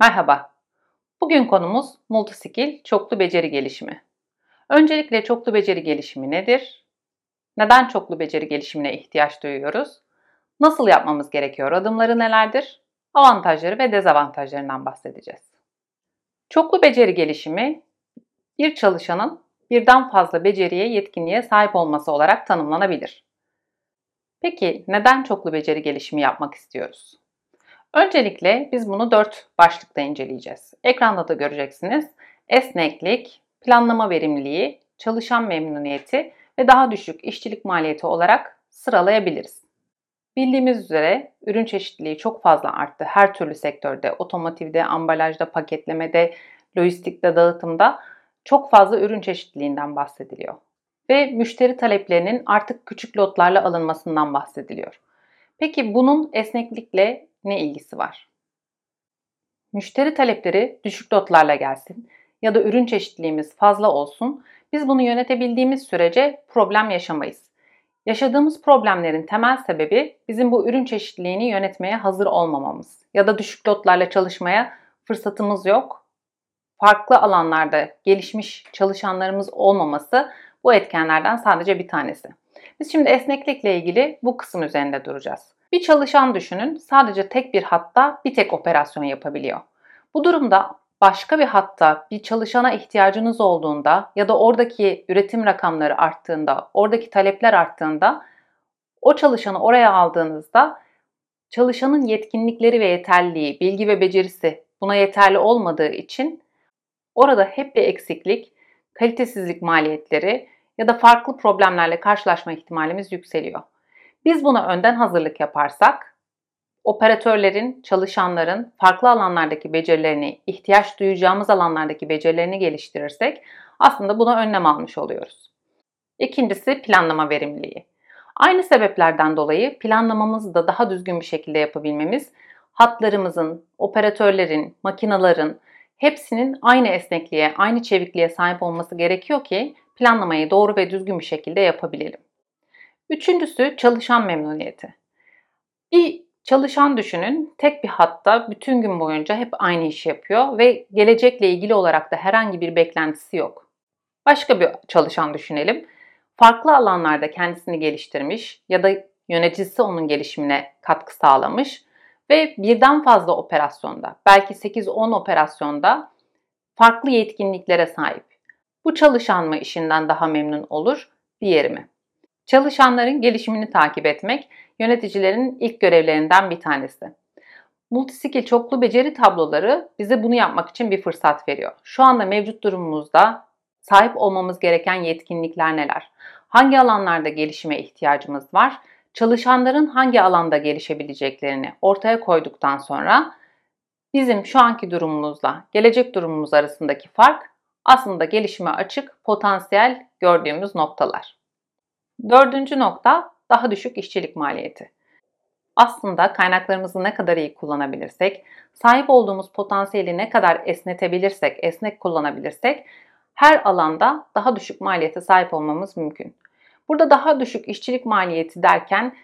Merhaba. Bugün konumuz multiskill çoklu beceri gelişimi. Öncelikle çoklu beceri gelişimi nedir? Neden çoklu beceri gelişimine ihtiyaç duyuyoruz? Nasıl yapmamız gerekiyor? Adımları nelerdir? Avantajları ve dezavantajlarından bahsedeceğiz. Çoklu beceri gelişimi bir çalışanın birden fazla beceriye, yetkinliğe sahip olması olarak tanımlanabilir. Peki neden çoklu beceri gelişimi yapmak istiyoruz? Öncelikle biz bunu dört başlıkta inceleyeceğiz. Ekranda da göreceksiniz. Esneklik, planlama verimliliği, çalışan memnuniyeti ve daha düşük işçilik maliyeti olarak sıralayabiliriz. Bildiğimiz üzere ürün çeşitliliği çok fazla arttı. Her türlü sektörde, otomotivde, ambalajda, paketlemede, lojistikte, dağıtımda çok fazla ürün çeşitliliğinden bahsediliyor. Ve müşteri taleplerinin artık küçük lotlarla alınmasından bahsediliyor. Peki bunun esneklikle ne ilgisi var? Müşteri talepleri düşük lotlarla gelsin ya da ürün çeşitliliğimiz fazla olsun. Biz bunu yönetebildiğimiz sürece problem yaşamayız. Yaşadığımız problemlerin temel sebebi bizim bu ürün çeşitliliğini yönetmeye hazır olmamamız ya da düşük lotlarla çalışmaya fırsatımız yok. Farklı alanlarda gelişmiş çalışanlarımız olmaması bu etkenlerden sadece bir tanesi. Biz şimdi esneklikle ilgili bu kısım üzerinde duracağız. Bir çalışan düşünün sadece tek bir hatta bir tek operasyon yapabiliyor. Bu durumda başka bir hatta bir çalışana ihtiyacınız olduğunda ya da oradaki üretim rakamları arttığında, oradaki talepler arttığında o çalışanı oraya aldığınızda çalışanın yetkinlikleri ve yeterliliği, bilgi ve becerisi buna yeterli olmadığı için orada hep bir eksiklik, kalitesizlik maliyetleri ya da farklı problemlerle karşılaşma ihtimalimiz yükseliyor. Biz buna önden hazırlık yaparsak operatörlerin, çalışanların farklı alanlardaki becerilerini, ihtiyaç duyacağımız alanlardaki becerilerini geliştirirsek aslında buna önlem almış oluyoruz. İkincisi planlama verimliliği. Aynı sebeplerden dolayı planlamamızı da daha düzgün bir şekilde yapabilmemiz, hatlarımızın, operatörlerin, makinaların hepsinin aynı esnekliğe, aynı çevikliğe sahip olması gerekiyor ki planlamayı doğru ve düzgün bir şekilde yapabilelim. Üçüncüsü çalışan memnuniyeti. Bir çalışan düşünün tek bir hatta bütün gün boyunca hep aynı işi yapıyor ve gelecekle ilgili olarak da herhangi bir beklentisi yok. Başka bir çalışan düşünelim. Farklı alanlarda kendisini geliştirmiş ya da yöneticisi onun gelişimine katkı sağlamış ve birden fazla operasyonda, belki 8-10 operasyonda farklı yetkinliklere sahip. Bu çalışan mı işinden daha memnun olur, diğeri mi? Çalışanların gelişimini takip etmek yöneticilerin ilk görevlerinden bir tanesi. Multiskill çoklu beceri tabloları bize bunu yapmak için bir fırsat veriyor. Şu anda mevcut durumumuzda sahip olmamız gereken yetkinlikler neler? Hangi alanlarda gelişime ihtiyacımız var? Çalışanların hangi alanda gelişebileceklerini ortaya koyduktan sonra bizim şu anki durumumuzla gelecek durumumuz arasındaki fark aslında gelişime açık potansiyel gördüğümüz noktalar. Dördüncü nokta daha düşük işçilik maliyeti. Aslında kaynaklarımızı ne kadar iyi kullanabilirsek, sahip olduğumuz potansiyeli ne kadar esnetebilirsek, esnek kullanabilirsek her alanda daha düşük maliyete sahip olmamız mümkün. Burada daha düşük işçilik maliyeti derken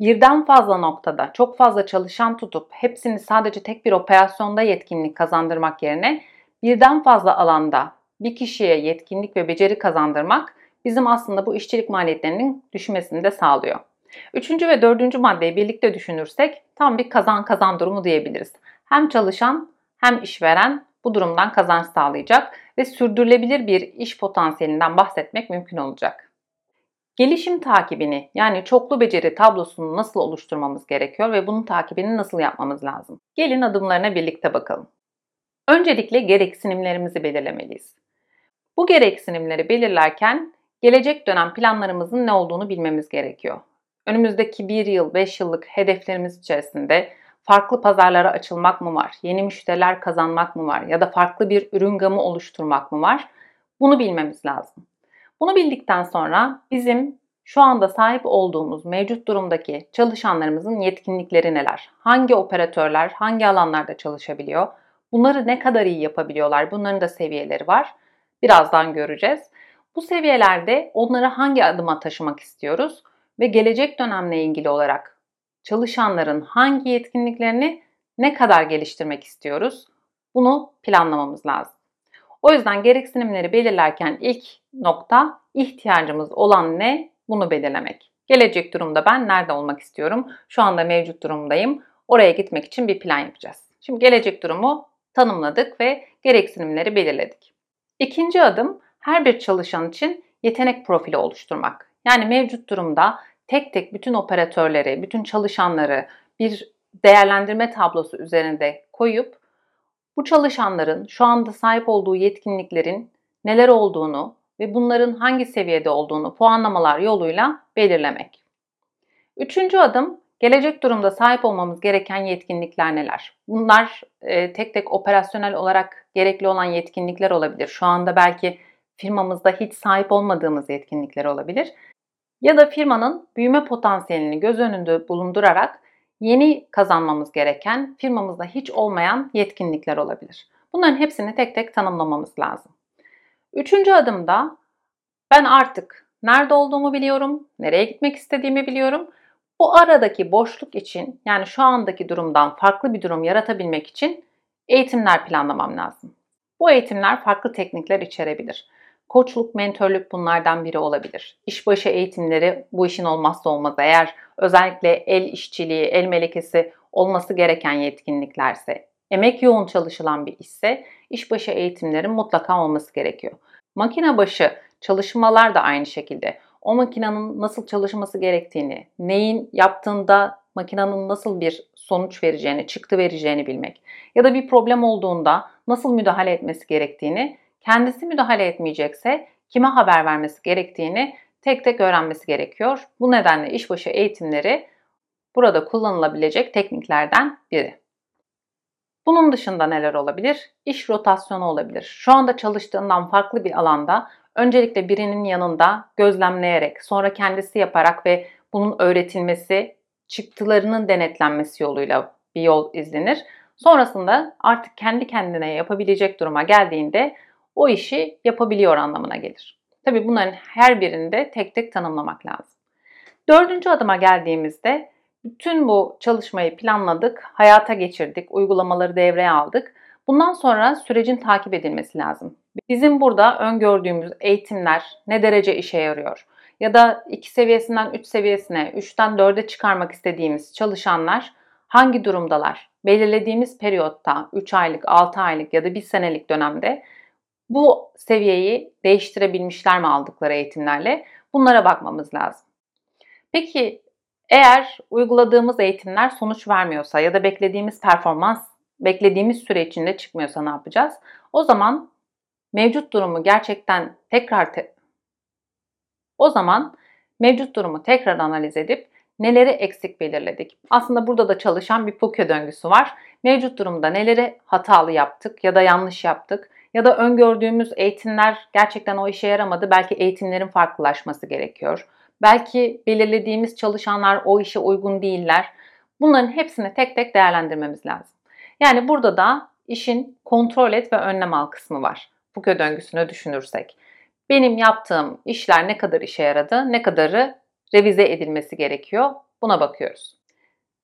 birden fazla noktada çok fazla çalışan tutup hepsini sadece tek bir operasyonda yetkinlik kazandırmak yerine birden fazla alanda bir kişiye yetkinlik ve beceri kazandırmak bizim aslında bu işçilik maliyetlerinin düşmesini de sağlıyor. Üçüncü ve dördüncü maddeyi birlikte düşünürsek tam bir kazan kazan durumu diyebiliriz. Hem çalışan hem işveren bu durumdan kazanç sağlayacak ve sürdürülebilir bir iş potansiyelinden bahsetmek mümkün olacak. Gelişim takibini yani çoklu beceri tablosunu nasıl oluşturmamız gerekiyor ve bunun takibini nasıl yapmamız lazım? Gelin adımlarına birlikte bakalım. Öncelikle gereksinimlerimizi belirlemeliyiz. Bu gereksinimleri belirlerken gelecek dönem planlarımızın ne olduğunu bilmemiz gerekiyor. Önümüzdeki bir yıl, beş yıllık hedeflerimiz içerisinde farklı pazarlara açılmak mı var, yeni müşteriler kazanmak mı var ya da farklı bir ürün gamı oluşturmak mı var? Bunu bilmemiz lazım. Bunu bildikten sonra bizim şu anda sahip olduğumuz mevcut durumdaki çalışanlarımızın yetkinlikleri neler? Hangi operatörler hangi alanlarda çalışabiliyor? Bunları ne kadar iyi yapabiliyorlar? Bunların da seviyeleri var. Birazdan göreceğiz. Bu seviyelerde onları hangi adıma taşımak istiyoruz ve gelecek dönemle ilgili olarak çalışanların hangi yetkinliklerini ne kadar geliştirmek istiyoruz? Bunu planlamamız lazım. O yüzden gereksinimleri belirlerken ilk nokta ihtiyacımız olan ne? Bunu belirlemek. Gelecek durumda ben nerede olmak istiyorum? Şu anda mevcut durumdayım. Oraya gitmek için bir plan yapacağız. Şimdi gelecek durumu tanımladık ve gereksinimleri belirledik. İkinci adım her bir çalışan için yetenek profili oluşturmak. Yani mevcut durumda tek tek bütün operatörleri, bütün çalışanları bir değerlendirme tablosu üzerinde koyup bu çalışanların şu anda sahip olduğu yetkinliklerin neler olduğunu ve bunların hangi seviyede olduğunu puanlamalar yoluyla belirlemek. Üçüncü adım gelecek durumda sahip olmamız gereken yetkinlikler neler? Bunlar e, tek tek operasyonel olarak gerekli olan yetkinlikler olabilir. Şu anda belki firmamızda hiç sahip olmadığımız yetkinlikler olabilir. Ya da firmanın büyüme potansiyelini göz önünde bulundurarak yeni kazanmamız gereken, firmamızda hiç olmayan yetkinlikler olabilir. Bunların hepsini tek tek tanımlamamız lazım. Üçüncü adımda ben artık nerede olduğumu biliyorum, nereye gitmek istediğimi biliyorum. Bu aradaki boşluk için yani şu andaki durumdan farklı bir durum yaratabilmek için eğitimler planlamam lazım. Bu eğitimler farklı teknikler içerebilir. Koçluk, mentörlük bunlardan biri olabilir. İşbaşı eğitimleri bu işin olmazsa olmazı. Eğer özellikle el işçiliği, el melekesi olması gereken yetkinliklerse, emek yoğun çalışılan bir işse işbaşı eğitimlerin mutlaka olması gerekiyor. Makine başı çalışmalar da aynı şekilde. O makinenin nasıl çalışması gerektiğini, neyin yaptığında makinenin nasıl bir sonuç vereceğini, çıktı vereceğini bilmek ya da bir problem olduğunda nasıl müdahale etmesi gerektiğini kendisi müdahale etmeyecekse kime haber vermesi gerektiğini tek tek öğrenmesi gerekiyor. Bu nedenle işbaşı eğitimleri burada kullanılabilecek tekniklerden biri. Bunun dışında neler olabilir? İş rotasyonu olabilir. Şu anda çalıştığından farklı bir alanda öncelikle birinin yanında gözlemleyerek, sonra kendisi yaparak ve bunun öğretilmesi, çıktılarının denetlenmesi yoluyla bir yol izlenir. Sonrasında artık kendi kendine yapabilecek duruma geldiğinde o işi yapabiliyor anlamına gelir. Tabi bunların her birini de tek tek tanımlamak lazım. Dördüncü adıma geldiğimizde bütün bu çalışmayı planladık, hayata geçirdik, uygulamaları devreye aldık. Bundan sonra sürecin takip edilmesi lazım. Bizim burada öngördüğümüz eğitimler ne derece işe yarıyor? Ya da 2 seviyesinden 3 seviyesine, 3'ten 4'e çıkarmak istediğimiz çalışanlar hangi durumdalar? Belirlediğimiz periyotta 3 aylık, 6 aylık ya da 1 senelik dönemde bu seviyeyi değiştirebilmişler mi aldıkları eğitimlerle? Bunlara bakmamız lazım. Peki eğer uyguladığımız eğitimler sonuç vermiyorsa ya da beklediğimiz performans beklediğimiz süre içinde çıkmıyorsa ne yapacağız? O zaman mevcut durumu gerçekten tekrar te- o zaman mevcut durumu tekrar analiz edip neleri eksik belirledik. Aslında burada da çalışan bir Pukyo döngüsü var. Mevcut durumda neleri hatalı yaptık ya da yanlış yaptık ya da öngördüğümüz eğitimler gerçekten o işe yaramadı. Belki eğitimlerin farklılaşması gerekiyor. Belki belirlediğimiz çalışanlar o işe uygun değiller. Bunların hepsini tek tek değerlendirmemiz lazım. Yani burada da işin kontrol et ve önlem al kısmı var. Bu kö döngüsünü düşünürsek. Benim yaptığım işler ne kadar işe yaradı, ne kadarı revize edilmesi gerekiyor buna bakıyoruz.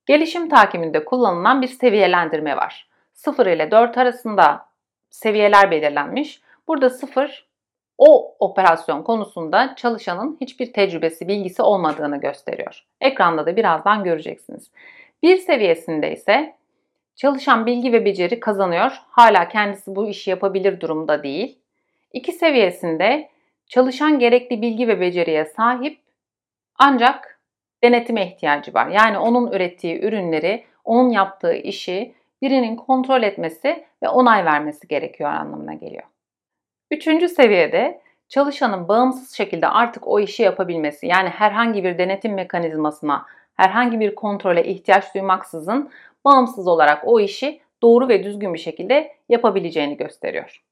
Gelişim takibinde kullanılan bir seviyelendirme var. 0 ile 4 arasında seviyeler belirlenmiş. Burada 0 o operasyon konusunda çalışanın hiçbir tecrübesi, bilgisi olmadığını gösteriyor. Ekranda da birazdan göreceksiniz. Bir seviyesinde ise çalışan bilgi ve beceri kazanıyor. Hala kendisi bu işi yapabilir durumda değil. İki seviyesinde çalışan gerekli bilgi ve beceriye sahip ancak denetime ihtiyacı var. Yani onun ürettiği ürünleri, onun yaptığı işi birinin kontrol etmesi ve onay vermesi gerekiyor anlamına geliyor. Üçüncü seviyede çalışanın bağımsız şekilde artık o işi yapabilmesi yani herhangi bir denetim mekanizmasına, herhangi bir kontrole ihtiyaç duymaksızın bağımsız olarak o işi doğru ve düzgün bir şekilde yapabileceğini gösteriyor.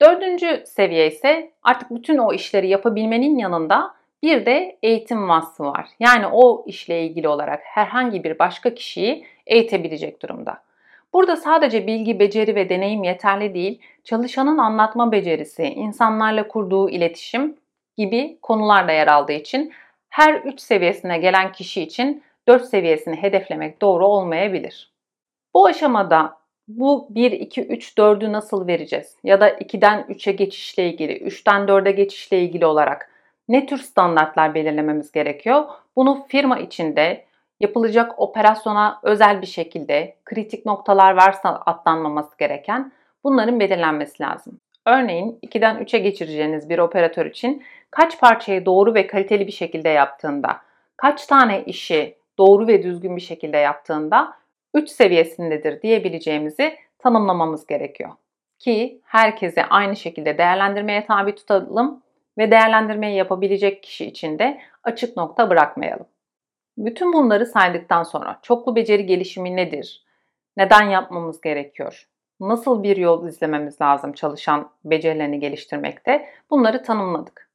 Dördüncü seviye ise artık bütün o işleri yapabilmenin yanında bir de eğitim vasfı var. Yani o işle ilgili olarak herhangi bir başka kişiyi eğitebilecek durumda. Burada sadece bilgi, beceri ve deneyim yeterli değil, çalışanın anlatma becerisi, insanlarla kurduğu iletişim gibi konular da yer aldığı için her 3 seviyesine gelen kişi için 4 seviyesini hedeflemek doğru olmayabilir. Bu aşamada bu 1, 2, 3, 4'ü nasıl vereceğiz? Ya da 2'den 3'e geçişle ilgili, 3'ten 4'e geçişle ilgili olarak ne tür standartlar belirlememiz gerekiyor? Bunu firma içinde yapılacak operasyona özel bir şekilde kritik noktalar varsa atlanmaması gereken bunların belirlenmesi lazım. Örneğin 2'den 3'e geçireceğiniz bir operatör için kaç parçayı doğru ve kaliteli bir şekilde yaptığında, kaç tane işi doğru ve düzgün bir şekilde yaptığında 3 seviyesindedir diyebileceğimizi tanımlamamız gerekiyor. Ki herkese aynı şekilde değerlendirmeye tabi tutalım ve değerlendirmeyi yapabilecek kişi için de açık nokta bırakmayalım. Bütün bunları saydıktan sonra çoklu beceri gelişimi nedir? Neden yapmamız gerekiyor? Nasıl bir yol izlememiz lazım çalışan becerilerini geliştirmekte? Bunları tanımladık.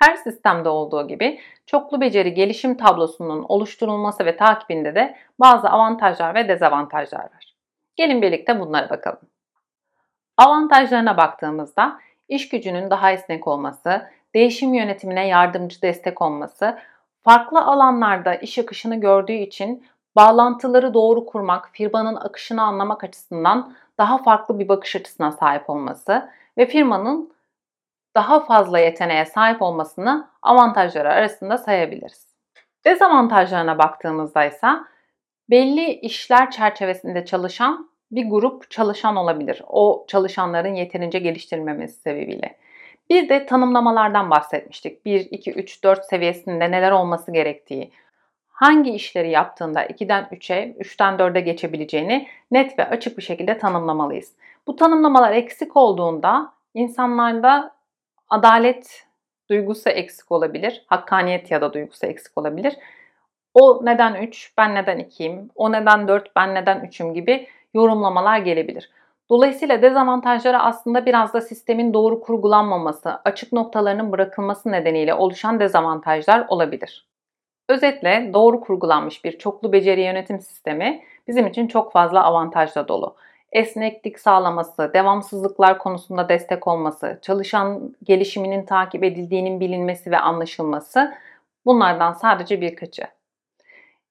Her sistemde olduğu gibi çoklu beceri gelişim tablosunun oluşturulması ve takibinde de bazı avantajlar ve dezavantajlar var. Gelin birlikte bunlara bakalım. Avantajlarına baktığımızda iş gücünün daha esnek olması, değişim yönetimine yardımcı destek olması, farklı alanlarda iş akışını gördüğü için bağlantıları doğru kurmak, firmanın akışını anlamak açısından daha farklı bir bakış açısına sahip olması ve firmanın daha fazla yeteneğe sahip olmasını avantajları arasında sayabiliriz. Dezavantajlarına baktığımızda ise belli işler çerçevesinde çalışan bir grup çalışan olabilir. O çalışanların yeterince geliştirilmemesi sebebiyle. Bir de tanımlamalardan bahsetmiştik. 1, 2, 3, 4 seviyesinde neler olması gerektiği, hangi işleri yaptığında 2'den 3'e, 3'ten 4'e geçebileceğini net ve açık bir şekilde tanımlamalıyız. Bu tanımlamalar eksik olduğunda insanlarda adalet duygusu eksik olabilir, hakkaniyet ya da duygusu eksik olabilir. O neden 3, ben neden 2'yim, o neden 4, ben neden 3'üm gibi yorumlamalar gelebilir. Dolayısıyla dezavantajları aslında biraz da sistemin doğru kurgulanmaması, açık noktalarının bırakılması nedeniyle oluşan dezavantajlar olabilir. Özetle doğru kurgulanmış bir çoklu beceri yönetim sistemi bizim için çok fazla avantajla dolu. Esneklik sağlaması, devamsızlıklar konusunda destek olması, çalışan gelişiminin takip edildiğinin bilinmesi ve anlaşılması bunlardan sadece birkaçı.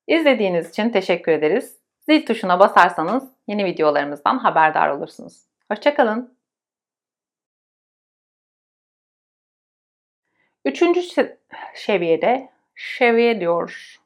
İzlediğiniz için teşekkür ederiz. Zil tuşuna basarsanız yeni videolarımızdan haberdar olursunuz. Hoşçakalın. Üçüncü seviyede seviye diyor.